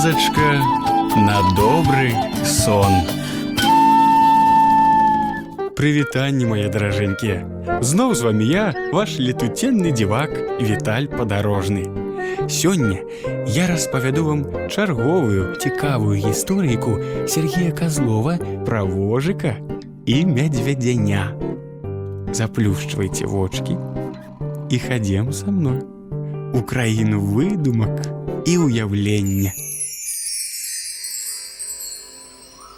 казачка на добры сон. Прывітанне мае даражэнькія. Зноў з вамі я, ваш летуценны дзівак Віталь падарожны. Сёння я распавяду вам чарговую цікавую гісторыйку Сергея Казлова пра вожыка і мядзвядзяня. Заплюшчвайце вочки і хадзем са мной у краіну выдумак і ўяўлення.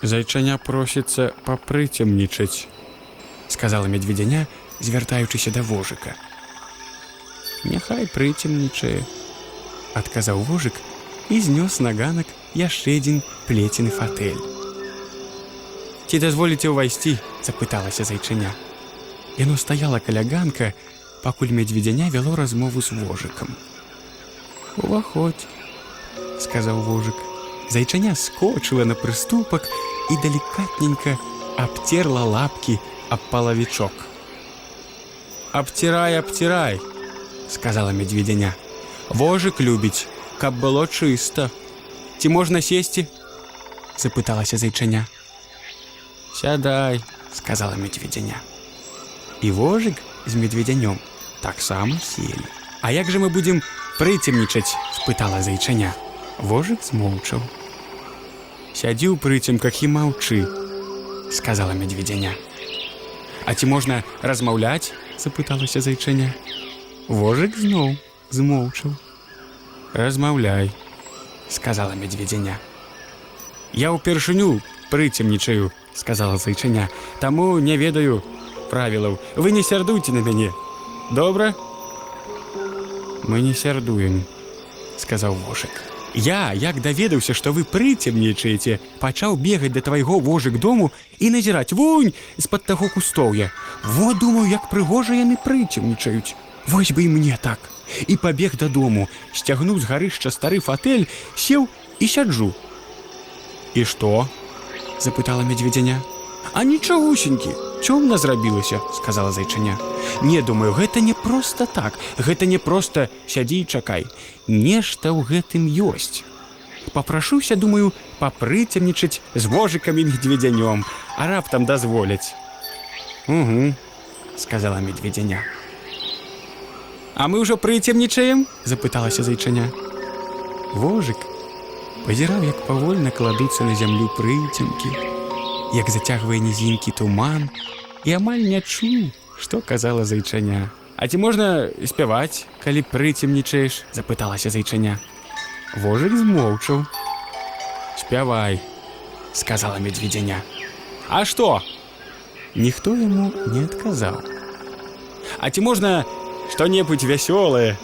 Зайчаня просіцца папрыцемнічаць, сказала медведяня, звяртаючыся да вожыка. Няхай прыцемнічае, адказаў вожык і знёс на ганак яшчэ адзін плецены фатэль. Ці дазволіце ўвайсці, запыталася зайчыня. Яно стаяла каля ганка, пакуль медведяня вяло размову з вожыкам. Уваходь, сказаў вожык. Зайчаня скочыла на прыступак і далікатненька абцерла лапкі аб палавічок. Абцірай, абцірай, сказала медведяня. Вожык любіць, каб было чыста. Ці можна сесці? запыталася зайчаня. Сядай, сказала медведяня. І вожык з медведянём таксама селі. А як жа мы будзем прыцемнічаць, спытала зайчаня. Вожык змоўчаў. Сядзі ў прыцемках і маўчы, сказала медведяня. А ці можна размаўляць? запыталася зайчаня. Вожык зноў змоўчаў. Размаўляй, сказала медведяня. Я ўпершыню прыцемнічаю, сказала зайчаня, таму не ведаю правілаў. Вы не сярдуйце на мяне. Добра? Мы не сярдуем, сказаў вожык. Я, як даведаўся, што вы прыцемнічаеце, пачаў бегаць да твайго вожык дому і назіраць вунь з-пад таго кустоўя. Во думаю, як прыгожа яны прыцемнічаюць. Вось бы і мне так. І пабег дадому, сцягнуў з гарышча стары фатэль, сеў і сяджу. І што? запытала медведяня. А нічагусенькі, цёмна зрабілася, сказала зайчыня. Не думаю, гэта не проста так, гэта не проста сядзі і чакай. Нешта ў гэтым ёсць. Папрашуся, думаю, папрыцемнічаць з вожыкамі медведзянём, а раптам дазволяць. Угу, сказала медведзяня. А мы ўжо прыцемнічаем, запыталася зайчыня. Вожык пазіраў, як павольна кладуцца на зямлю прыцемкі, як зацягвае нізінкі туман і амаль не чуў, што казала зайчаня. А ці можна спяваць, калі прыцемнічаеш, запыталася зайчаня. Вожык змоўчаў. Спявай, сказала медведзяня. А што? Ніхто яму не адказаў. А ці можна што-небудзь вясёлае?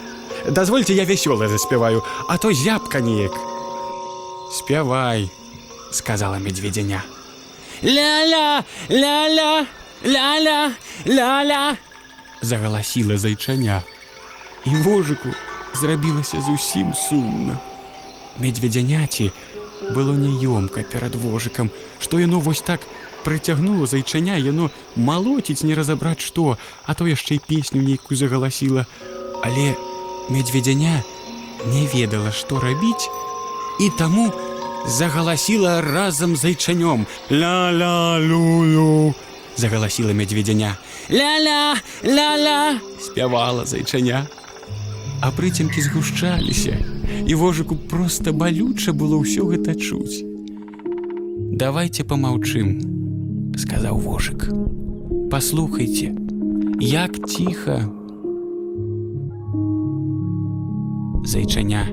Дазвольце я вясёлае заспяваю, а то зябка неяк. Спявай, сказала медведзяня. Ля-ля, ля-ля, ля-ля, ля-ля, загаласіла зайчаня. І вожыку зрабілася зусім сумна. Медведзяняці было няёмка перад вожыкам, што яно вось так прыцягнула зайчаня, яно малоціць не разабраць што, а то яшчэ і песню нейкую загаласіла. Але медведзяня не ведала, што рабіць, і таму загаласіла разам з зайчанём. Ля-ля-лю-лю, загаласіла медведзяня. Ля-ля, ля-ля, спявала зайчаня. А прыцемкі згушчаліся, і вожыку проста балюча было ўсё гэта чуць. Давайте помаўчым, сказаў вожык. Паслухайце, як ціха. Зайчаня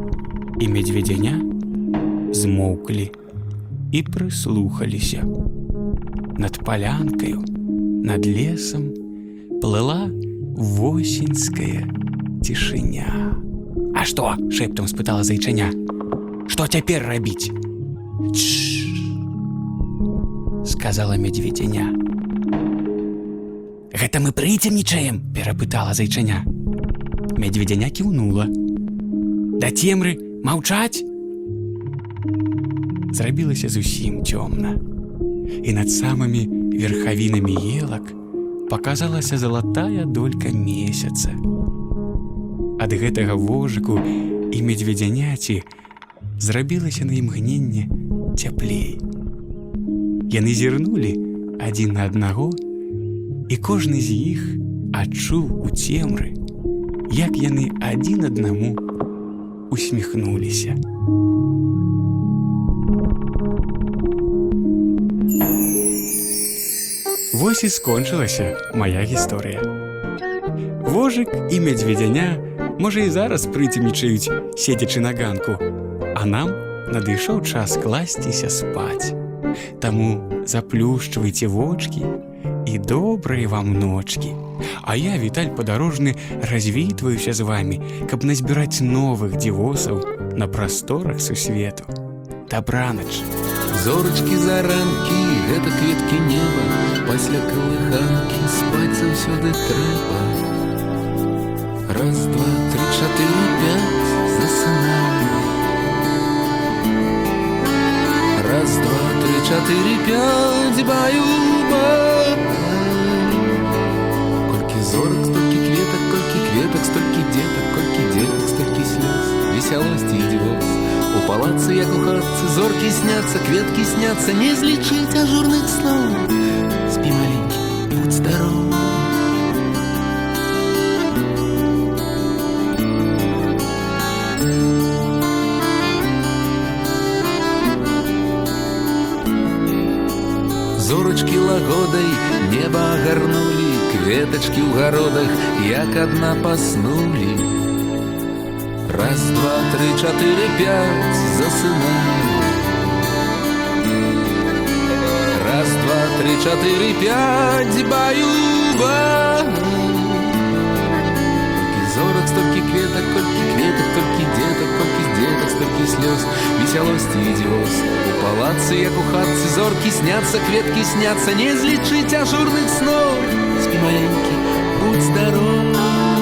і медведзяня змоўклі і прыслухаліся. Над палянкаю, над лесам плыла восеньская цішыня. А што? шэптам спытала зайчаня. Што цяпер рабіць? Чш, сказала медведзяня. Гэта мы прыцемнічаем, перапытала зайчаня. Медведзяня кіўнула. Да цемры маўчаць. Зрабілася зусім цёмна. І над самымі верхавінамі елак паказалася залатая долька месяца. Ад гэтага вожыку і медведзяняці зрабілася на імгненне цяплей. Яны зірнулі адзін на аднаго, і кожны з іх адчуў у цемры, як яны адзін аднаму усміхнуліся. Вось і скончылася моя гісторыя. Вожык і мядзведзяня, можа і зараз прыцемнічаюць, седзячы на ганку, а нам надышоў час класціся спаць. Таму заплюшчвайце вочки і добрыя вам ночки. А я, Віталь падарожны, развітваюся з вами, каб назбіраць новых дзівосаў на прасторах сусвету. Дабранач! Зорачкі заранкі, гэта кветкі неба, пасля калыханкі спаць заўсёды трэба. Раз, два, тры, чатыры, пяць, засынаем. Раз, два, тры, чатыры, пяць, баю-ба. Колькі зорак, столькі кветак, колькі кветак, столькі дзетак, колькі палацы, як у хатцы, зоркі сняцца, кветкі сняцца, не злічыць ажурных сноў. Спі маленькі, будь здоров. Зорачкі лагодай неба агарнулі, кветачкі ў гародах, як адна паснулі. Раз, два, тры, чатыры, пяць, засынаем. Раз, два, тры, чатыры, пяць, баю-ба. Колькі зорак, столькі кветак, колькі кветак, толькі дзетак, колькі дзетак, столькі слёз, весялосці і дзёз. У палацы, як у хатцы, зоркі сняцца, кветкі сняцца, не злічыць ажурных снов. Спі маленькі, будь здоров.